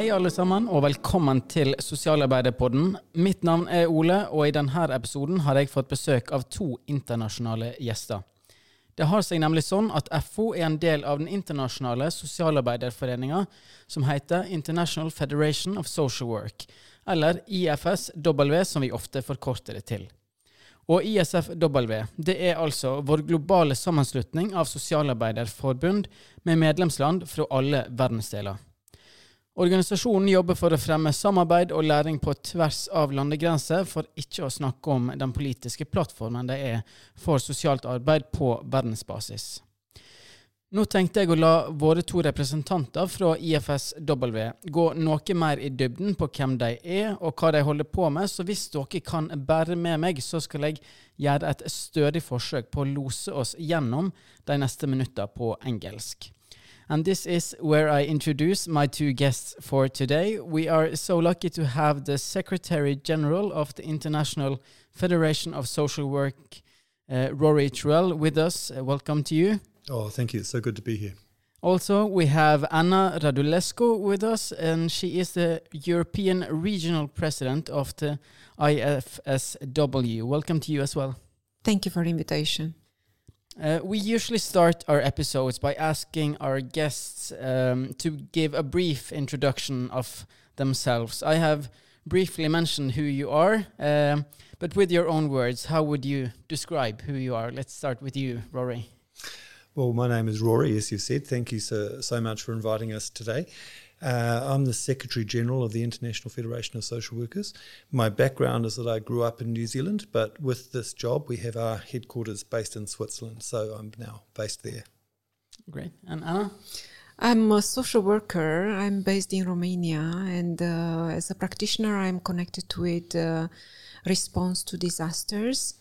Hei, alle sammen, og velkommen til Sosialarbeiderpodden. Mitt navn er Ole, og i denne episoden har jeg fått besøk av to internasjonale gjester. Det har seg nemlig sånn at FO er en del av den internasjonale sosialarbeiderforeninga som heter International Federation of Social Work, eller IFSW som vi ofte forkorter det til. Og ISFW det er altså vår globale sammenslutning av sosialarbeiderforbund med medlemsland fra alle verdensdeler. Organisasjonen jobber for å fremme samarbeid og læring på tvers av landegrenser, for ikke å snakke om den politiske plattformen det er for sosialt arbeid på verdensbasis. Nå tenkte jeg å la våre to representanter fra IFSW gå noe mer i dybden på hvem de er og hva de holder på med, så hvis dere kan bære med meg, så skal jeg gjøre et stødig forsøk på å lose oss gjennom de neste minutter på engelsk. And this is where I introduce my two guests for today. We are so lucky to have the Secretary General of the International Federation of Social Work, uh, Rory Truell, with us. Uh, welcome to you. Oh, thank you. It's so good to be here. Also, we have Ana Radulescu with us, and she is the European Regional President of the IFSW. Welcome to you as well. Thank you for the invitation. Uh, we usually start our episodes by asking our guests um, to give a brief introduction of themselves. I have briefly mentioned who you are, um, but with your own words, how would you describe who you are? Let's start with you, Rory. Well, my name is Rory, as you've said. Thank you so, so much for inviting us today. Uh, I'm the Secretary General of the International Federation of Social Workers. My background is that I grew up in New Zealand, but with this job, we have our headquarters based in Switzerland, so I'm now based there. Great. And Ana? I'm a social worker. I'm based in Romania, and uh, as a practitioner, I'm connected with uh, response to disasters.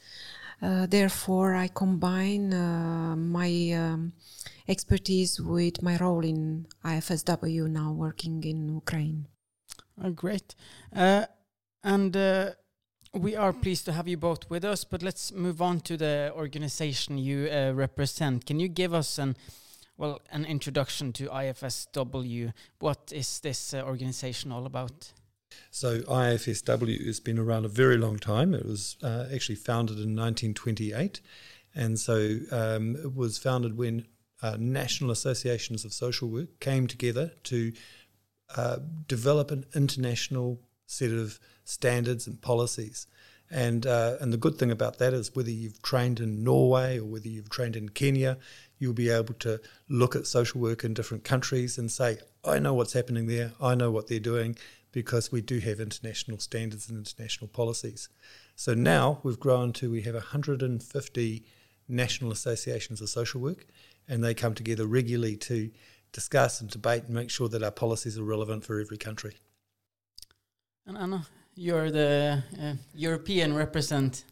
Uh, therefore, I combine uh, my um, expertise with my role in IFSW now working in Ukraine. Oh, great. Uh, and uh, we are pleased to have you both with us, but let's move on to the organization you uh, represent. Can you give us an well an introduction to IFSW? What is this organization all about? So IFSW has been around a very long time. It was uh, actually founded in 1928, and so um, it was founded when uh, national associations of social work came together to uh, develop an international set of standards and policies. And uh, and the good thing about that is whether you've trained in Norway or whether you've trained in Kenya, you'll be able to look at social work in different countries and say, I know what's happening there, I know what they're doing, because we do have international standards and international policies. So now we've grown to we have 150 national associations of social work, and they come together regularly to discuss and debate and make sure that our policies are relevant for every country. And Ana, you're the uh, European represent.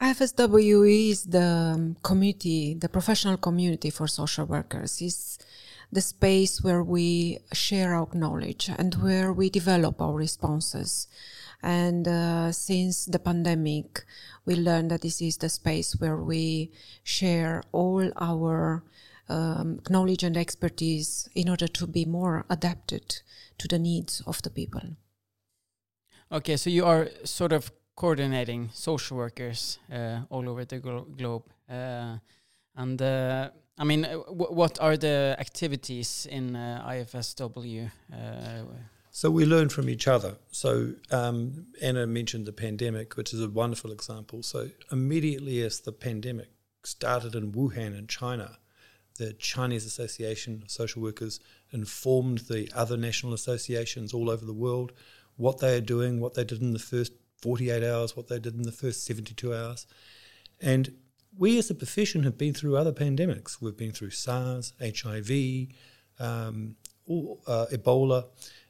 IFSW is the community, the professional community for social workers. It's the space where we share our knowledge and where we develop our responses. And uh, since the pandemic, we learned that this is the space where we share all our um, knowledge and expertise in order to be more adapted to the needs of the people. Okay, so you are sort of coordinating social workers uh, all over the glo globe. Uh, and uh, I mean, uh, what are the activities in uh, IFSW? Uh, so we learn from each other. So um, Ana mentioned the pandemic, which is a wonderful example. So immediately as the pandemic started in Wuhan in China, the Chinese Association of Social Workers informed the other national associations all over the world what they are doing, what they did in the first 48 hours, what they did in the first 72 hours. And we as a profession have been through other pandemics. We've been through SARS, HIV, um, uh, Ebola,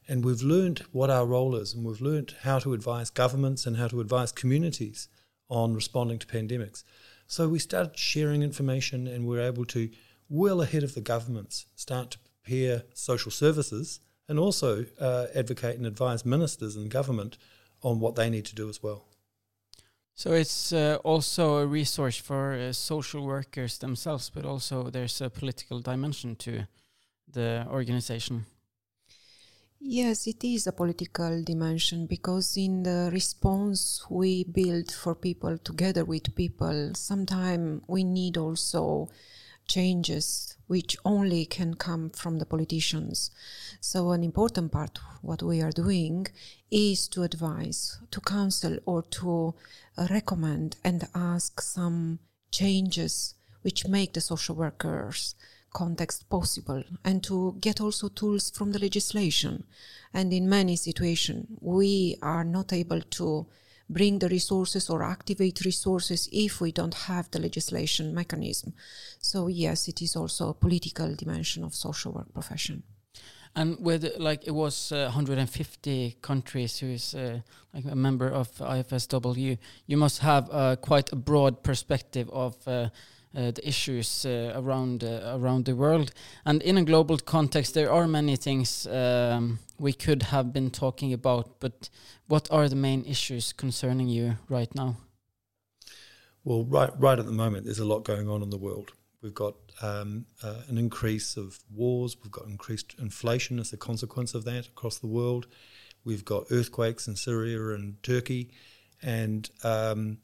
and we've learned what our role is, and we've learned how to advise governments and how to advise communities on responding to pandemics. So we started sharing information, and we're able to, well ahead of the governments, start to prepare social services and also uh, advocate and advise ministers and government on what they need to do as well. So it's uh, also a resource for uh, social workers themselves, but also there's a political dimension to the organization. Yes, it is a political dimension because in the response we build for people together with people, sometimes we need also changes which only can come from the politicians. So an important part what we are doing is to advise, to counsel or to recommend and ask some changes which make the social workers context possible and to get also tools from the legislation. And in many situations, we are not able to bring the resources or activate resources if we don't have the legislation mechanism. So yes, it is also a political dimension of social work profession. And with like it was uh, 150 countries who is uh, like a member of IFSW, you must have uh, quite a broad perspective of uh, the issues uh, around uh, around the world. And in a global context, there are many things um, we could have been talking about. But what are the main issues concerning you right now? Well, right right at the moment, there's a lot going on in the world. We've got um, uh, an increase of wars. We've got increased inflation as a consequence of that across the world. We've got earthquakes in Syria and Turkey, and um,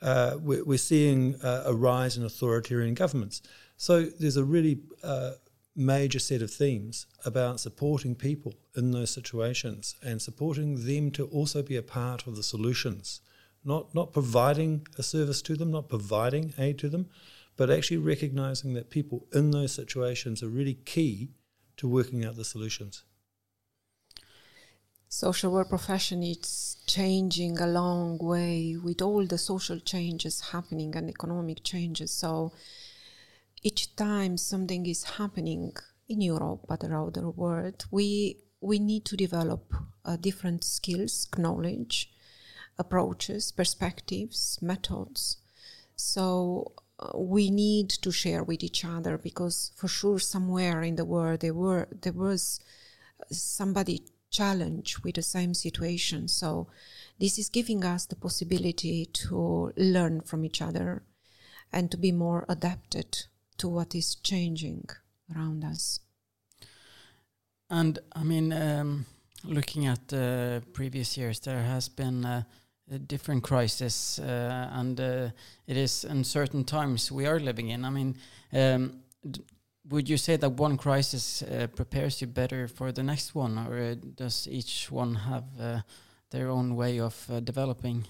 uh, we're, we're, seeing uh, a rise in authoritarian governments. So there's a really uh, major set of themes about supporting people in those situations and supporting them to also be a part of the solutions, not not providing a service to them, not providing aid to them, but actually recognizing that people in those situations are really key to working out the solutions social work profession is changing a long way with all the social changes happening and economic changes. So each time something is happening in europe but around the world we we need to develop uh, different skills knowledge approaches perspectives methods. So uh, we need to share with each other because for sure somewhere in the world there were there was somebody challenge with the same situation. So this is giving us the possibility to learn from each other and to be more adapted to what is changing around us. And I mean, um, looking at the previous years, there has been a different crisis, uh, and uh, it is uncertain times we are living in. I mean, um, would you say that one crisis uh, prepares you better for the next one, or uh, does each one have uh, their own way of uh, developing?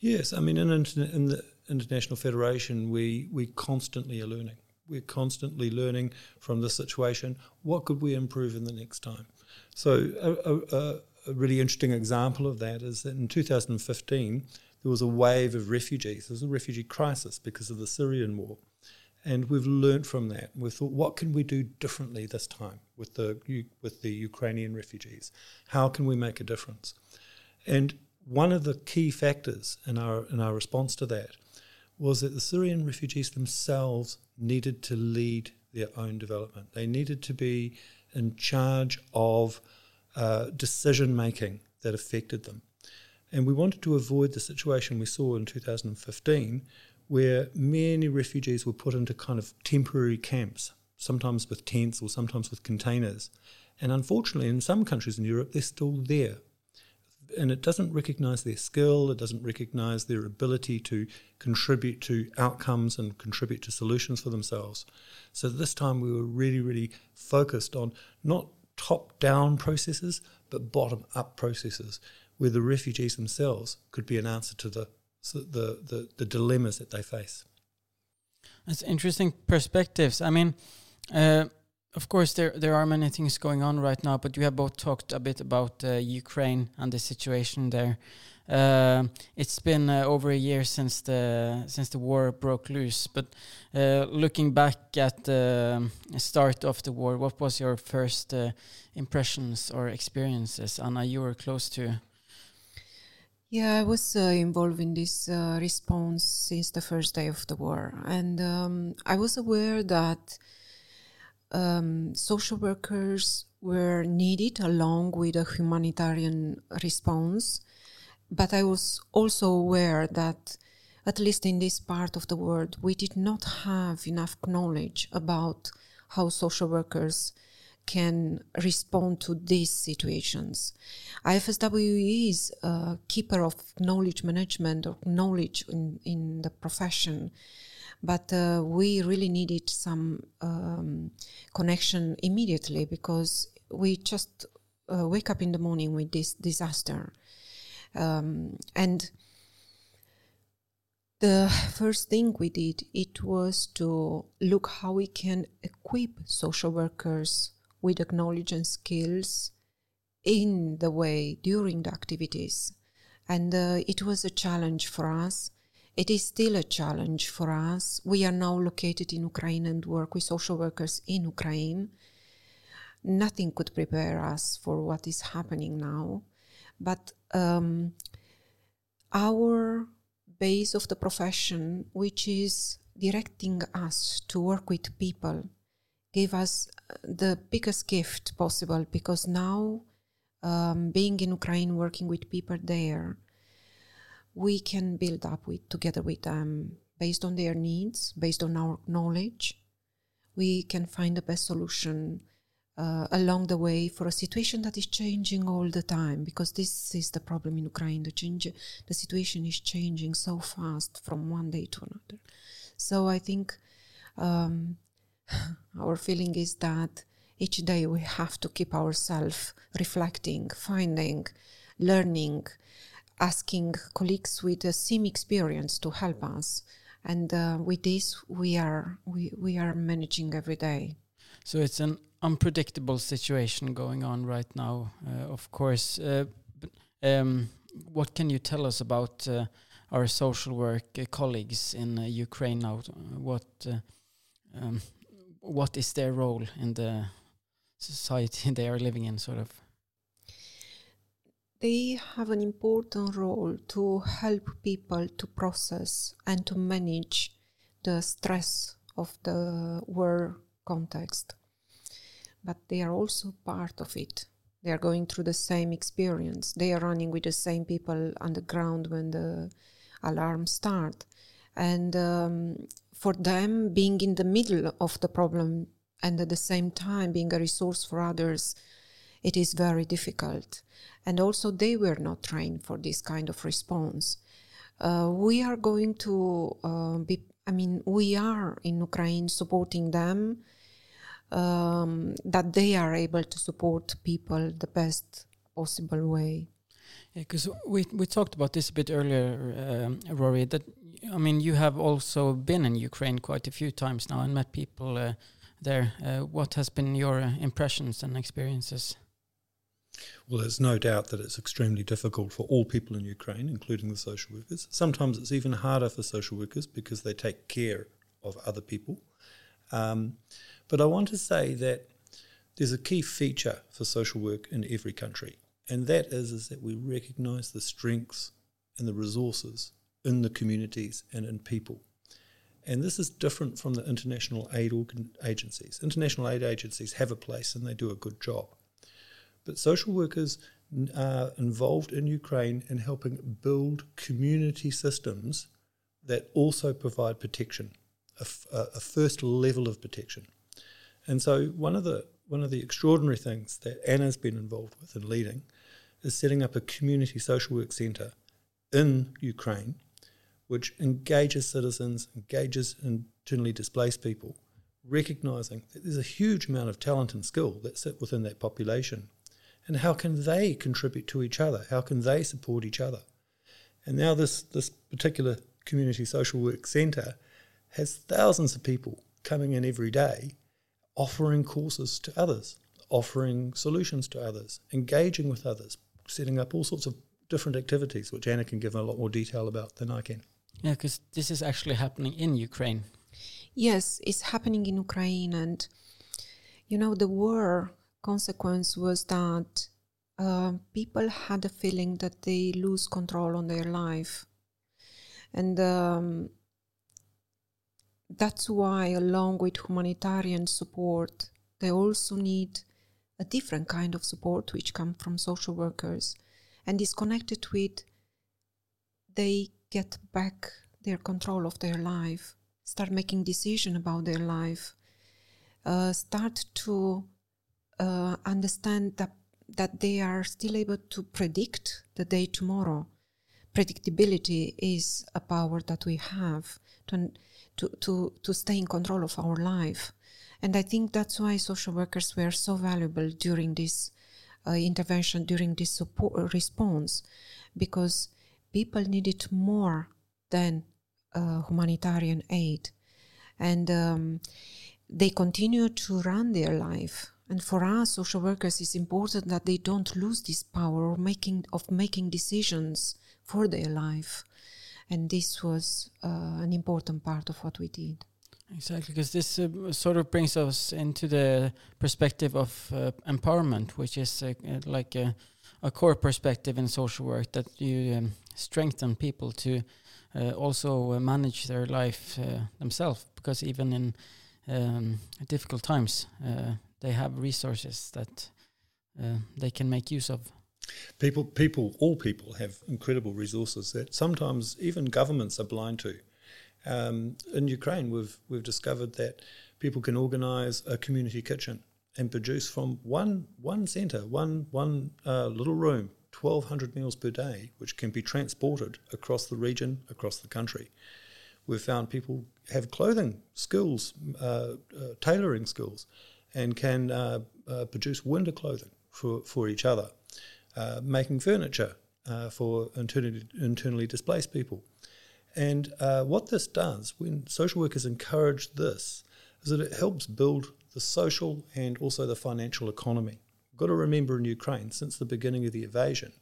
Yes, I mean, in, in, the International Federation, we, we constantly are learning. We're constantly learning from the situation. What could we improve in the next time? So, a, a, a really interesting example of that is that in 2015, there was a wave of refugees. There was a refugee crisis because of the Syrian war. And we've learned from that. We thought, what can we do differently this time with the with the Ukrainian refugees? How can we make a difference? And one of the key factors in our in our response to that was that the Syrian refugees themselves needed to lead their own development. They needed to be in charge of uh, decision making that affected them. And we wanted to avoid the situation we saw in 2015, where many refugees were put into kind of temporary camps, sometimes with tents or sometimes with containers. And unfortunately, in some countries in Europe, they're still there. And it doesn't recognize their skill, it doesn't recognize their ability to contribute to outcomes and contribute to solutions for themselves. So this time we were really, really focused on not top down processes, but bottom up processes where the refugees themselves could be an answer to the the, the, the dilemmas that they face. That's interesting perspectives. I mean, uh, of course, there there are many things going on right now, but you have both talked a bit about uh, Ukraine and the situation there. Uh, it's been uh, over a year since the since the war broke loose. But uh, looking back at the start of the war, what was your first uh, impressions or experiences? Anna, you were close to yeah, I was uh, involved in this uh, response since the first day of the war. And um, I was aware that um, social workers were needed along with a humanitarian response. But I was also aware that, at least in this part of the world, we did not have enough knowledge about how social workers can respond to these situations. IFSW is a keeper of knowledge management or knowledge in, in the profession, but uh, we really needed some um, connection immediately because we just uh, wake up in the morning with this disaster. Um, and the first thing we did it was to look how we can equip social workers with knowledge and skills in the way during the activities. And uh, it was a challenge for us. It is still a challenge for us. We are now located in ukraine and work with social workers in ukraine. Nothing could prepare us for what is happening now. But um, our base of the profession, which is directing us to work with people, gave us uh, the biggest gift possible because now, um, being in Ukraine, working with people there, we can build up with together with them based on their needs, based on our knowledge. We can find the best solution uh, along the way for a situation that is changing all the time because this is the problem in Ukraine the change the situation is changing so fast from one day to another so I think um, our feeling is that each day we have to keep ourselves reflecting finding learning asking colleagues with the same experience to help us and uh, with this we are we, we are managing every day so it's an unpredictable situation going on right now, uh, of course. Uh, um, what can you tell us about uh, our social work uh, colleagues in uh, Ukraine now? What um, what is their role in the society they are living in, sort of? They have an important role to help people to process and to manage the stress of the war context but they are also part of it. They are going through the same experience. They are running with the same people on the ground when the alarms start. And um, for them, being in the middle of the problem and at the same time being a resource for others, it is very difficult. And also, they were not trained for this kind of response. Uh, we are going to uh, be, I mean, we are in Ukraine supporting them um, that they are able to support people the best possible way. Because we we talked about this a bit earlier, um, Rory. That I mean, you have also been in Ukraine quite a few times now and met people uh, there. Uh, what has been your uh, impressions and experiences? Well, there's no doubt that it's extremely difficult for all people in Ukraine, including the social workers. Sometimes it's even harder for social workers because they take care of other people. Um, but I want to say that there's a key feature for social work in every country, and that is, is that we recognise the strengths and the resources in the communities and in people. And this is different from the international aid agencies. International aid agencies have a place and they do a good job. But social workers are involved in Ukraine in helping build community systems that also provide protection, a, a first level of protection. And so one of the one of the extraordinary things that Ana's been involved with in leading is setting up a community social work centre in Ukraine, which engages citizens, engages internally displaced people, recognizing that there's a huge amount of talent and skill that sit within that population. And how can they contribute to each other? How can they support each other? And now this this particular community social work centre has thousands of people coming in every day offering courses to others, offering solutions to others, engaging with others, setting up all sorts of different activities, which Ana can give a lot more detail about than I can. Yeah, because this is actually happening in Ukraine. Yes, it's happening in Ukraine, and you know the war consequence was that uh, people had a feeling that they lose control on their life, and um, that's why, along with humanitarian support, they also need a different kind of support which comes from social workers and is connected with they get back their control of their life, start making decision about their life, uh, start to uh, understand that that they are still able to predict the day tomorrow. Predictability is a power that we have to, to, to, to stay in control of our life. And I think that's why social workers were so valuable during this uh, intervention, during this support uh, response, because people needed more than uh, humanitarian aid. And um, they continue to run their life and for us, social workers, it's important that they don't lose this power of making of making decisions for their life, and this was uh, an important part of what we did. Exactly, because this uh, sort of brings us into the perspective of uh, empowerment, which is uh, uh, like a, a, core perspective in social work that you um, strengthen people to uh, also manage their life themselves. Because even in um, difficult times, they have resources that uh, they can make use of. People, people, all people have incredible resources that sometimes even governments are blind to. Um, in Ukraine, we've we've discovered that people can organise a community kitchen and produce from one one centre, one one uh, little room, twelve hundred meals per day, which can be transported across the region, across the country. We've found people have clothing skills, uh, uh, tailoring skills, and can uh, uh, produce winter clothing for, for each other, uh, making furniture uh, for internally, internally displaced people. And uh, what this does, when social workers encourage this, is that it helps build the social and also the financial economy. You've got to remember in Ukraine, since the beginning of the invasion,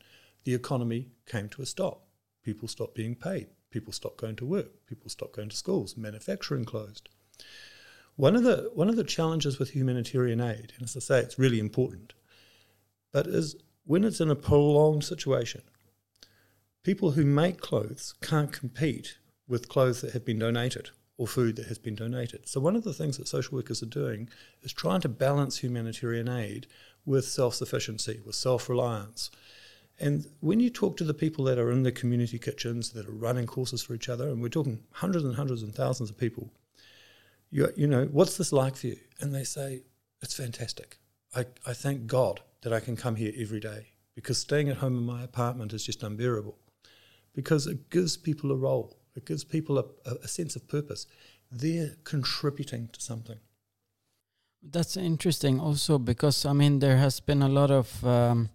the economy came to a stop. People stopped being paid. People stopped going to work. People stopped going to schools. Manufacturing closed. One of the one of the challenges with humanitarian aid, and as I say, it's really important, but is when it's in a prolonged situation, people who make clothes can't compete with clothes that have been donated or food that has been donated. So one of the things that social workers are doing is trying to balance humanitarian aid with self-sufficiency, with self-reliance. And when you talk to the people that are in the community kitchens, that are running courses for each other, and we're talking hundreds and hundreds and thousands of people you, you know, what's this like for you? And they say, it's fantastic. I, I thank God that I can come here every day because staying at home in my apartment is just unbearable because it gives people a role, it gives people a, a sense of purpose. They're contributing to something. That's interesting also because, I mean, there has been a lot of. Um,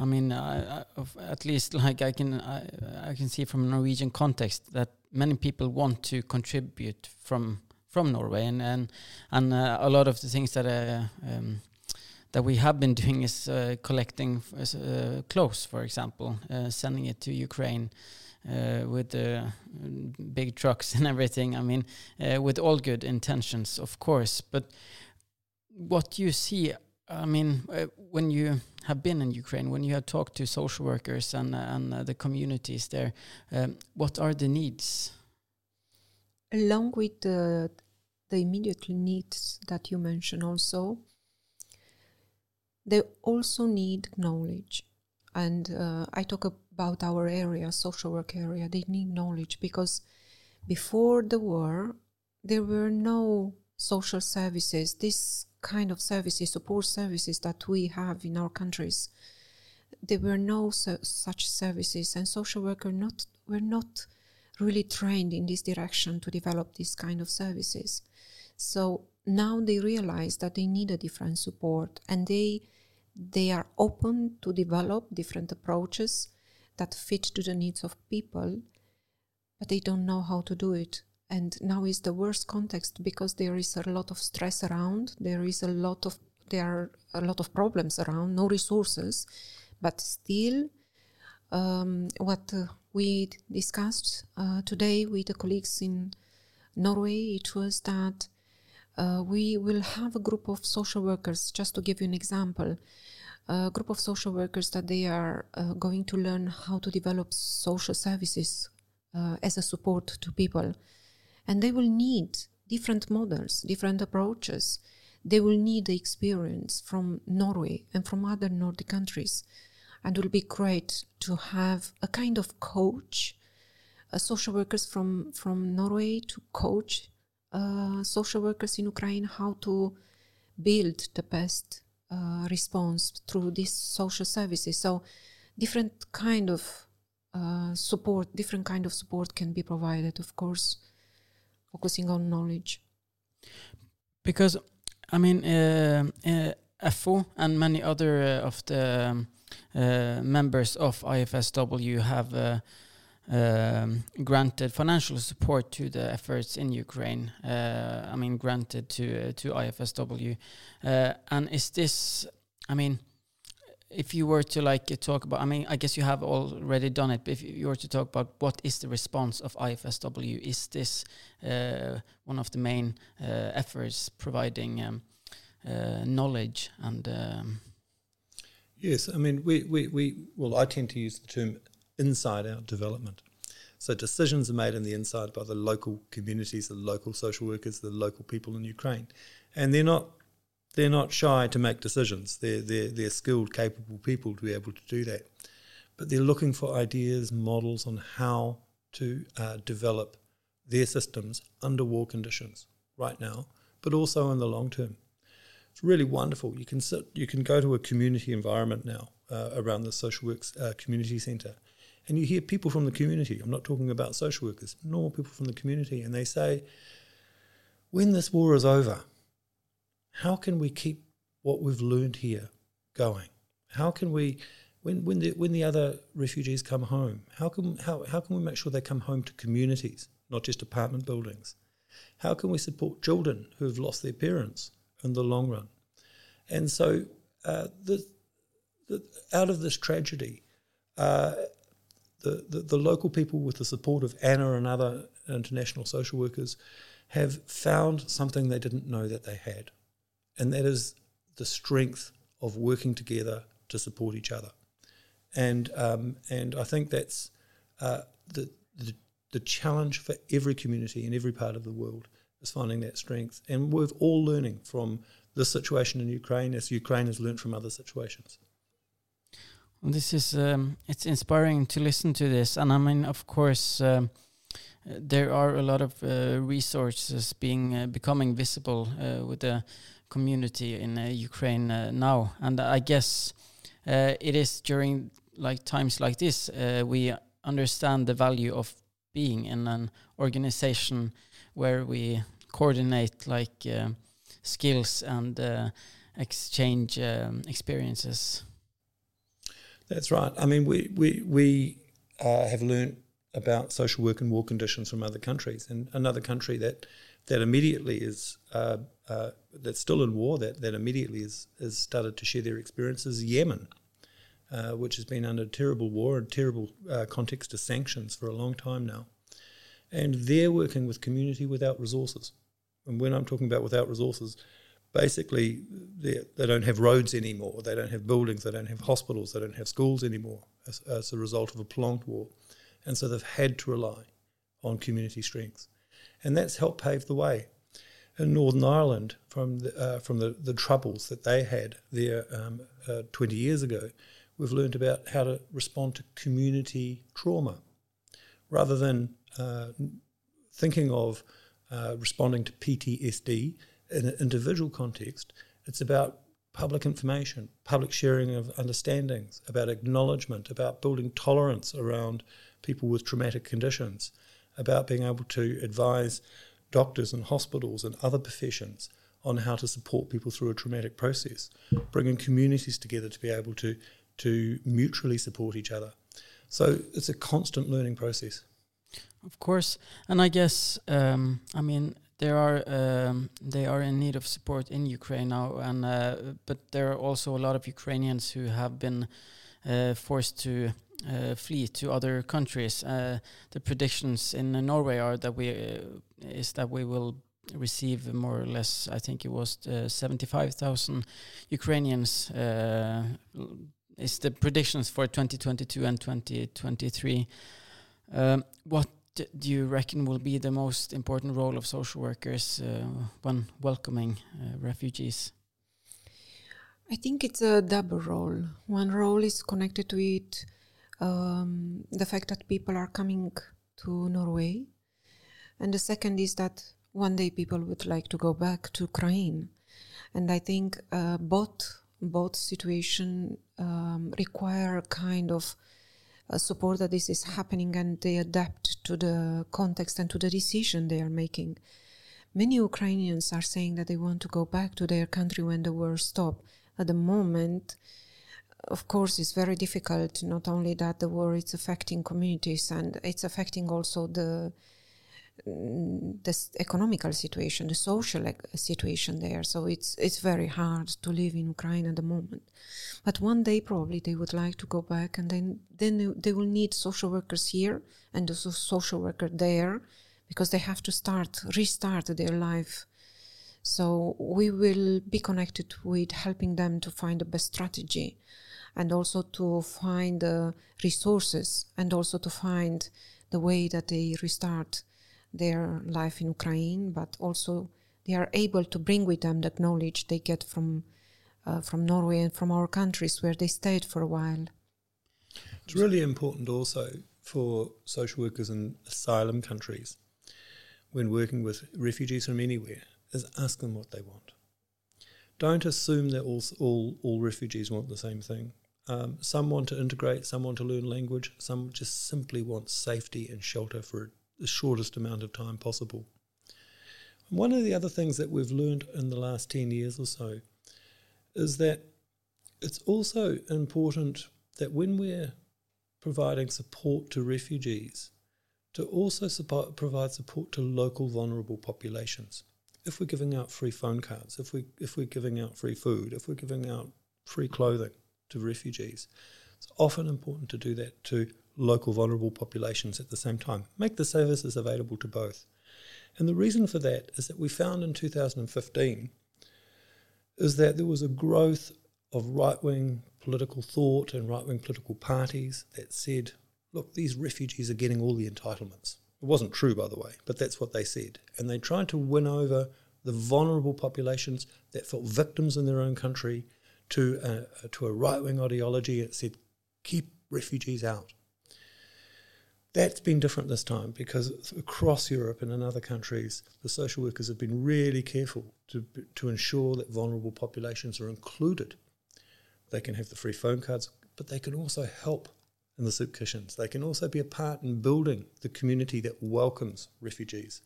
I mean, I, I, at least like I can I, I can see from a Norwegian context that many people want to contribute from from Norway, and and and uh, a lot of the things that uh, um, that we have been doing is uh, collecting uh, clothes, for example, uh, sending it to Ukraine. Uh, with the big trucks and everything. I mean, with all good intentions, of course. But what you see, I mean, when you have been in Ukraine, when you have talked to social workers and and the communities there, um, what are the needs? Along with the the immediate needs that you mentioned also, they also need knowledge. And uh, I talk about our area, social work area, they need knowledge because before the war, there were no social services, this kind of services, support services that we have in our countries. There were no su- such services, and social workers not were not really trained in this direction to develop this kind of services. So now they realize that they need a different support and they they are open to develop different approaches that fit to the needs of people, but they don't know how to do it. And now is the worst context because there is a lot of stress around, there is a lot of there are a lot of problems around, no resources, but still um, what uh, we discussed uh, today with the colleagues in Norway, it was that uh, we will have a group of social workers, just to give you an example, a group of social workers that they are uh, going to learn how to develop social services uh, as a support to people. And they will need different models, different approaches. They will need the experience from Norway and from other Nordic countries. And it will be great to have a kind of coach, uh, social workers from, from Norway to coach uh, social workers in Ukraine how to build the best uh, response through these social services. So different kind of uh, support, different kind of support can be provided, of course, focusing on knowledge. Because, I mean, uh, uh, FO and many other uh, of the um, members of IFSW have um, granted financial support to the efforts in Ukraine. Uh, I mean, granted to to IFSW, and is this? I mean, if you were to like talk about, I mean, I guess you have already done it. But if you were to talk about what is the response of IFSW, is this uh, one of the main uh, efforts providing um, uh, knowledge and? Um, yes, I mean, we, we, we well, I tend to use the term inside out development. So decisions are made in the inside by the local communities, the local social workers, the local people in Ukraine, and they're not they're not shy to make decisions. They're, they're, they're skilled, capable people to be able to do that. But they're looking for ideas, models on how to uh, develop their systems under war conditions right now, but also in the long term. It's really wonderful. You can sit, you can go to a community environment now uh, around the social works uh, community centre, and you hear people from the community. I'm not talking about social workers, normal people from the community, and they say, when this war is over, how can we keep what we've learned here going? How can we, when, when, the, when the other refugees come home, how can, how, how can we make sure they come home to communities, not just apartment buildings? How can we support children who have lost their parents in the long run? And so, uh, the, the, out of this tragedy, uh, the, the, the, local people, with the support of Ana and other international social workers, have found something they didn't know that they had and that is the strength of working together to support each other. And um, and I think that's uh, the, the, the challenge for every community in every part of the world is finding that strength. And we're all learning from this situation in Ukraine as Ukraine has learned from other situations. This is um, it's inspiring to listen to this, and I mean, of course. Um, there are a lot of uh, resources being uh, becoming visible uh, with the community in uh, Ukraine uh, now, and I guess uh, it is during like times like this we understand the value of being in an organization where we coordinate like skills and exchange um, experiences. That's right. I mean, we we we uh, have learned about social work and war conditions from other countries, and another country that that immediately is uh, uh, that's still in war that, that immediately is has started to share their experiences Yemen, uh, which has been under terrible war and terrible uh, context of sanctions for a long time now. And they're working with community without resources. And when I'm talking about without resources, basically they, don't have roads anymore, they don't have buildings, they don't have hospitals, they don't have schools anymore as, as a result of a prolonged war. And so they've had to rely on community strength and that's helped pave the way. In Northern Ireland, from the, uh, from the, the troubles that they had there um, uh, 20 years ago, we've learned about how to respond to community trauma. Rather than uh, thinking of uh, responding to PTSD in an individual context, it's about public information, public sharing of understandings, about acknowledgement, about building tolerance around people with traumatic conditions, about being able to advise doctors and hospitals and other professions on how to support people through a traumatic process, bringing communities together to be able to to mutually support each other. So it's a constant learning process. Of course, and I guess um, I mean there are um, they are in need of support in Ukraine now, and uh, but there are also a lot of Ukrainians who have been uh, forced to uh, flee to other countries. Uh, the predictions in Norway are that we uh, is that we will receive more or less. I think it was seventy five thousand Ukrainians. is the predictions for 2022 and 2023. Um, what do you reckon will be the most important role of social workers uh, when welcoming uh, refugees? I think it's a double role. One role is connected to it um, the fact that people are coming to Norway, and the second is that one day people would like to go back to Ukraine, and I think uh, both both situation um, require a kind of Uh, support that this is happening and they adapt to the context and to the decision they are making. Many Ukrainians are saying that they want to go back to their country when the war stops. At the moment, of course, it's very difficult. Not only that, the war is affecting communities and it's affecting also the Mm, the economical situation, the social situation there. So it's it's very hard to live in Ukraine at the moment. But one day probably they would like to go back, and then then they will need social workers here and also social worker there, because they have to start restart their life. So we will be connected with helping them to find the best strategy, and also to find the resources, and also to find the way that they restart their life in Ukraine, but also they are able to bring with them the knowledge they get from uh, from Norway and from our countries where they stayed for a while. It's really important also for social workers in asylum countries when working with refugees from anywhere is ask them what they want. Don't assume that all all, all refugees want the same thing. Um, some want to integrate, some want to learn language, some just simply want safety and shelter for the shortest amount of time possible. One of the other things that we've learned in the last 10 years or so is that it's also important that when we're providing support to refugees, to also support, provide support to local vulnerable populations. If we're giving out free phone cards, if, we, if we're giving out free food, if we're giving out free clothing to refugees, it's often important to do that to local vulnerable populations at the same time. Make the services available to both. And the reason for that is that we found in 2015 is that there was a growth of right wing political thought and right wing political parties that said, look, these refugees are getting all the entitlements. It wasn't true, by the way, but that's what they said. And they tried to win over the vulnerable populations that felt victims in their own country to a, to a right wing ideology that said, keep refugees out. That's been different this time because across Europe and in other countries, the social workers have been really careful to, to ensure that vulnerable populations are included. They can have the free phone cards, but they can also help in the soup kitchens. They can also be a part in building the community that welcomes refugees.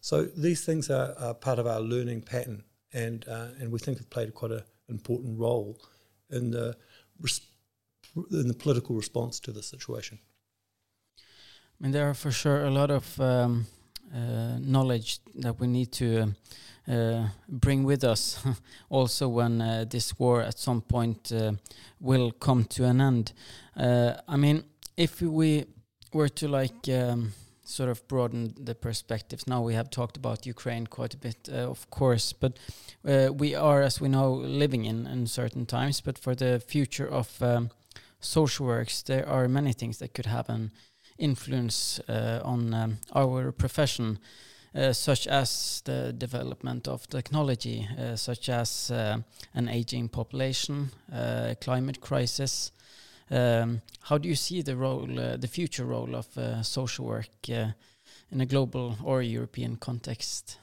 So these things are, are part of our learning pattern, and uh, and we think have played quite an important role in the in the political response to the situation. I mean, there are for sure a lot of um, uh, knowledge that we need to uh, bring with us also when uh, this war at some point uh, will come to an end. Uh, I mean, if we were to like um, sort of broaden the perspectives, now we have talked about Ukraine quite a bit, uh, of course, but we are, as we know, living in uncertain times. But for the future of um, social works, there are many things that could happen influence uh, on um, our profession, uh, such as the development of technology, uh, such as an aging population, climate crisis. Um, how do you see the role, the future role of social work in a global or European context?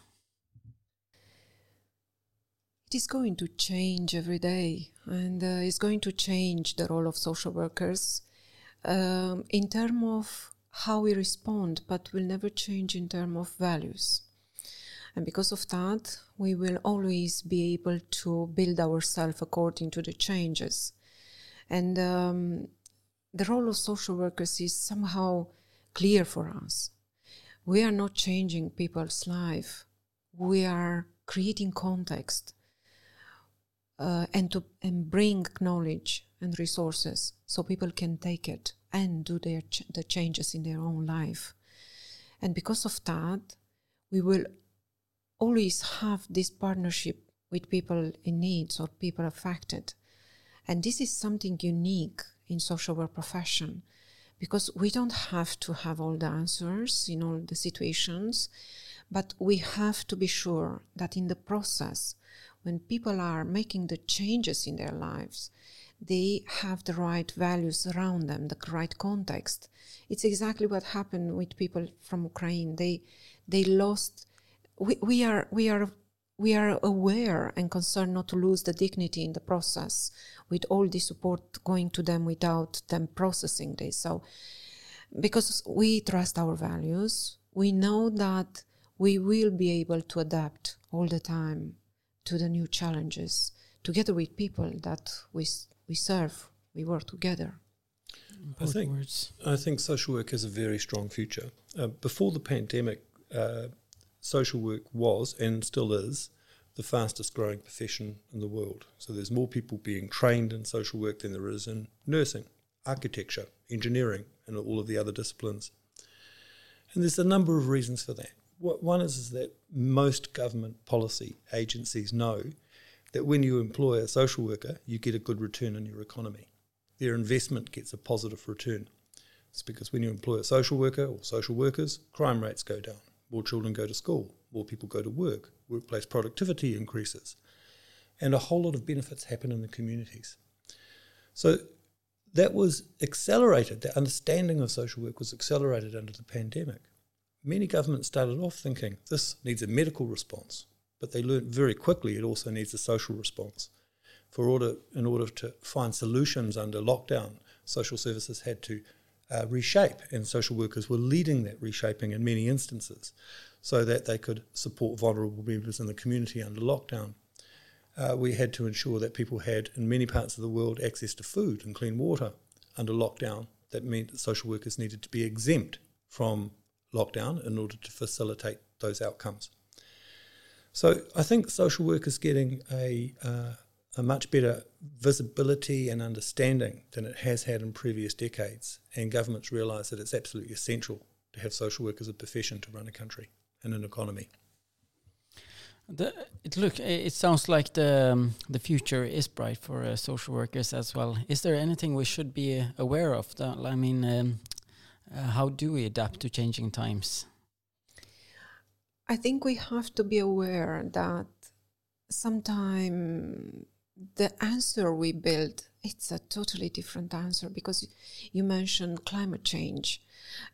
it is going to change every day and uh, it's going to change the role of social workers um, in terms of how we respond, but will never change in terms of values. And because of that, we will always be able to build ourselves according to the changes. And um, the role of social workers is somehow clear for us. We are not changing people's life. We are creating context uh, and to and bring knowledge and resources so people can take it and do their ch- the changes in their own life. And because of that, we will always have this partnership with people in needs or people affected. And this is something unique in social work profession because we don't have to have all the answers in all the situations, but we have to be sure that in the process, when people are making the changes in their lives, they have the right values around them, the right context. It's exactly what happened with people from Ukraine. They they lost. We, we are we are we are aware and concerned not to lose the dignity in the process with all the support going to them without them processing this. So, because we trust our values, we know that we will be able to adapt all the time to the new challenges together with people that we, we serve, we work together. I think, I think social work has a very strong future. Uh, before the pandemic, uh, social work was and still is the fastest growing profession in the world. So there's more people being trained in social work than there is in nursing, architecture, engineering, and all of the other disciplines. And there's a number of reasons for that. One is, is that most government policy agencies know that when you employ a social worker, you get a good return in your economy. Their investment gets a positive return. It's because when you employ a social worker or social workers, crime rates go down, more children go to school, more people go to work, workplace productivity increases, and a whole lot of benefits happen in the communities. So that was accelerated, the understanding of social work was accelerated under the pandemic. Many governments started off thinking this needs a medical response, but they learned very quickly it also needs a social response. For order, in order to find solutions under lockdown, social services had to uh, reshape, and social workers were leading that reshaping in many instances so that they could support vulnerable members in the community under lockdown. Uh, we had to ensure that people had, in many parts of the world, access to food and clean water under lockdown. That meant that social workers needed to be exempt from lockdown in order to facilitate those outcomes. So I think social work is getting a, uh, a much better visibility and understanding than it has had in previous decades, and governments realise that it's absolutely essential to have social work as a profession to run a country and an economy. The, it look it sounds like the um, the future is bright for uh, social workers as well. Is there anything we should be aware of? That I mean, um, uh, how do we adapt to changing times? I think we have to be aware that sometimes the answer we build it's a totally different answer because you mentioned climate change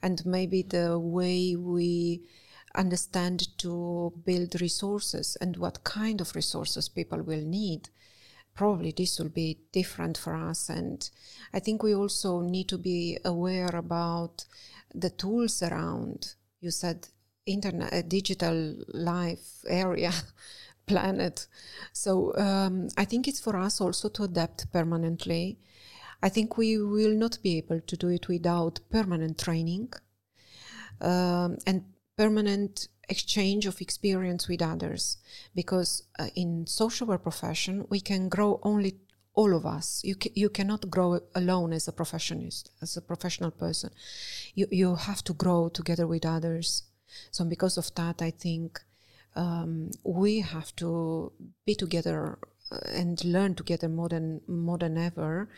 and maybe the way we understand to build resources and what kind of resources people will need. Probably this will be different for us and i think we also need to be aware about the tools around. You said internet digital life area planet. So um, i think it's for us also to adapt permanently. I think we will not be able to do it without permanent training um, and permanent exchange of experience with others. Because uh, in social work profession we can grow only all of us. You ca- you cannot grow alone as a professionist as a professional person. You you have to grow together with others so because of that i think um, we have to be together uh, and learn together more than more than ever.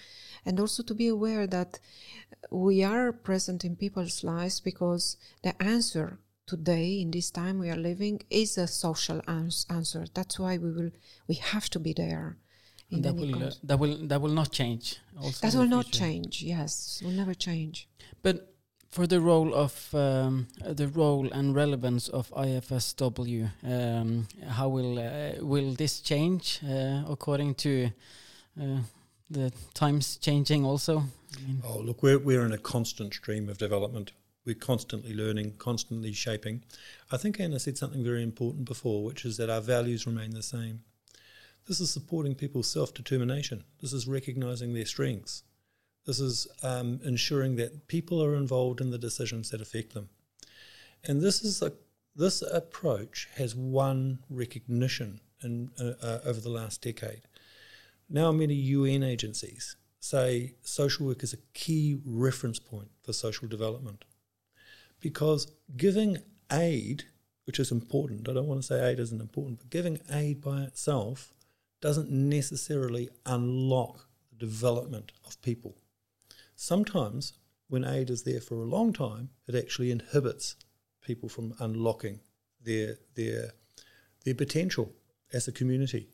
And also to be aware that we are present in people's lives because the answer today in this time we are living is a social ans- answer. That's why we will we have to be there that will, uh, that will that will not change that will not change yes will never change. But for the role of um, the role and relevance of IFSW, um, how will uh, will this change uh, according to uh, the times changing? Also, I mean oh look, we're we're in a constant stream of development. We're constantly learning, constantly shaping. I think Ana said something very important before, which is that our values remain the same. This is supporting people's self determination. This is recognizing their strengths. This is um, ensuring that people are involved in the decisions that affect them. And this is a this approach has won recognition in, uh, uh, over the last decade. Now, many UN agencies say social work is a key reference point for social development because giving aid, which is important, I don't want to say aid isn't important, but giving aid by itself doesn't necessarily unlock the development of people. Sometimes, when aid is there for a long time, it actually inhibits people from unlocking their their their potential as a community.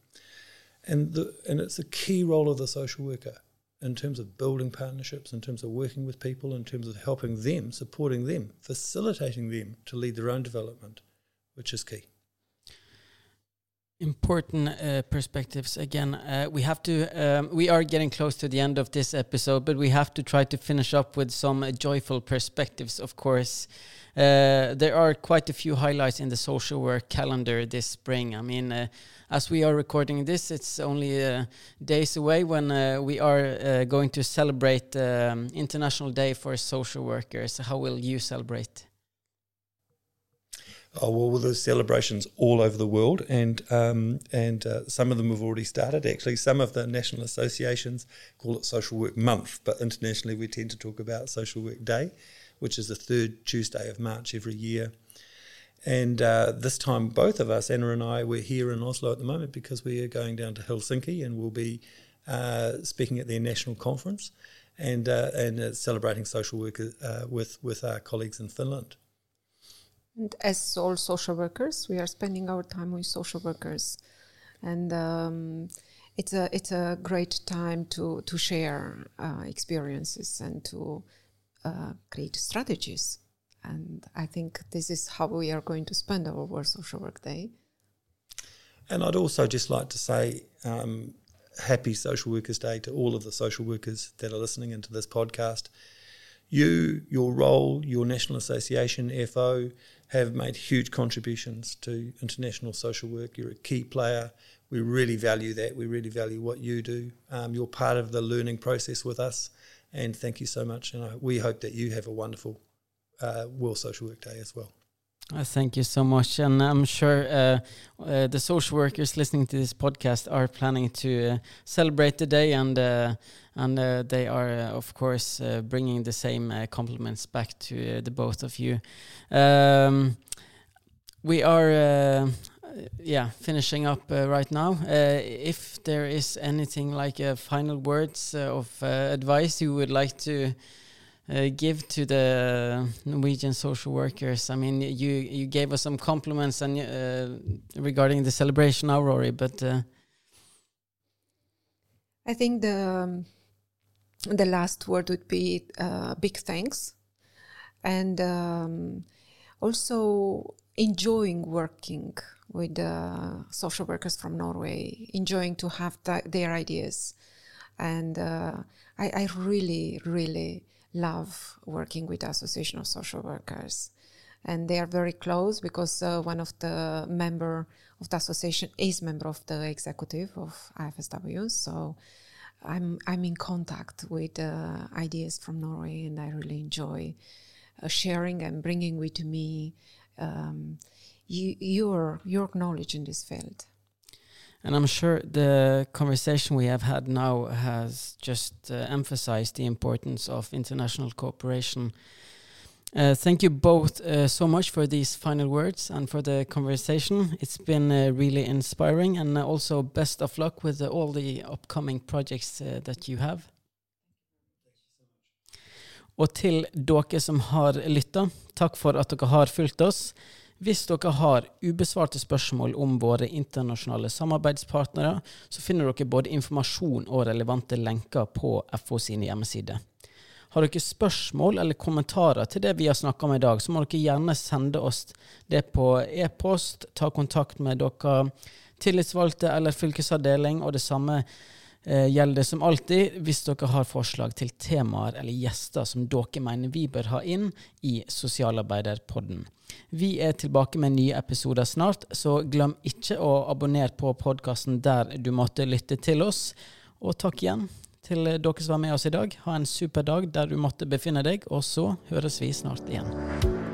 And the and it's a key role of the social worker in terms of building partnerships, in terms of working with people, in terms of helping them, supporting them, facilitating them to lead their own development, which is key. Important uh, perspectives. Again uh, we have to um, we are getting close to the end of this episode but we have to try to finish up with some uh, joyful perspectives of course. Uh, there are quite a few highlights in the social work calendar this spring. I mean uh, as we are recording this it's only uh, days away when we are going to celebrate um, international day for social workers. How will you celebrate Oh well, there's celebrations all over the world, and um, and uh, some of them have already started. Actually, some of the national associations call it Social Work Month, but internationally we tend to talk about Social Work Day, which is the third Tuesday of March every year. And uh, this time, both of us, Ana and I, we're here in Oslo at the moment because we are going down to Helsinki and we'll be uh, speaking at their national conference and uh, and uh, celebrating social work uh, with with our colleagues in Finland. And as all social workers, we are spending our time with social workers, and um, it's a it's a great time to to share uh, experiences and to uh, create strategies. And I think this is how we are going to spend our World Social Work Day. And I'd also just like to say um, happy Social Workers Day to all of the social workers that are listening into this podcast. You, your role, your National Association, FO, have made huge contributions to international social work. You're a key player. We really value that. We really value what you do. Um, you're part of the learning process with us, and thank you so much. And I, we hope that you have a wonderful uh, World Social Work Day as well. Uh, thank you so much, and I'm sure uh, uh, the social workers listening to this podcast are planning to uh, celebrate the day, and uh, and uh, they are, of course, bringing the same compliments back to the both of you. Um, we are, yeah, finishing up right now. if there is anything like final words of advice you would like to uh, give to the Norwegian social workers? I mean, you you gave us some compliments and uh, regarding the celebration now, Rory, but uh, I think the um, the last word would be uh, big thanks, and um, also enjoying working with uh, social workers from Norway, enjoying to have th their ideas, and uh, I, I really really love working with the Association of Social Workers. And they are very close because uh, one of the member of the association is member of the executive of IFSW. So I'm I'm in contact with uh, ideas from Norway, and I really enjoy uh, sharing and bringing with me um, you, your your knowledge in this field. And I'm sure the conversation we have had now has just uh, emphasized the importance of international cooperation. Uh, thank you both uh, so much for these final words and for the conversation. It's been uh, really inspiring, and uh, also best of luck with uh, all the upcoming projects that you have. Og til dere som har lytta, takk for at dere har fulgt oss. Hvis dere har ubesvarte spørsmål om våre internasjonale samarbeidspartnere, så finner dere både informasjon og relevante lenker på FO sine hjemmesider. Har dere spørsmål eller kommentarer til det vi har snakka om i dag, så må dere gjerne sende oss det på e-post. Ta kontakt med dere tillitsvalgte eller fylkesavdeling, og det samme eh, gjelder som alltid hvis dere har forslag til temaer eller gjester som dere mener vi bør ha inn i Sosialarbeiderpodden. Vi er tilbake med nye episoder snart, så glem ikke å abonnere på podkasten der du måtte lytte til oss. Og takk igjen til dere som var med oss i dag. Ha en super dag der du måtte befinne deg, og så høres vi snart igjen.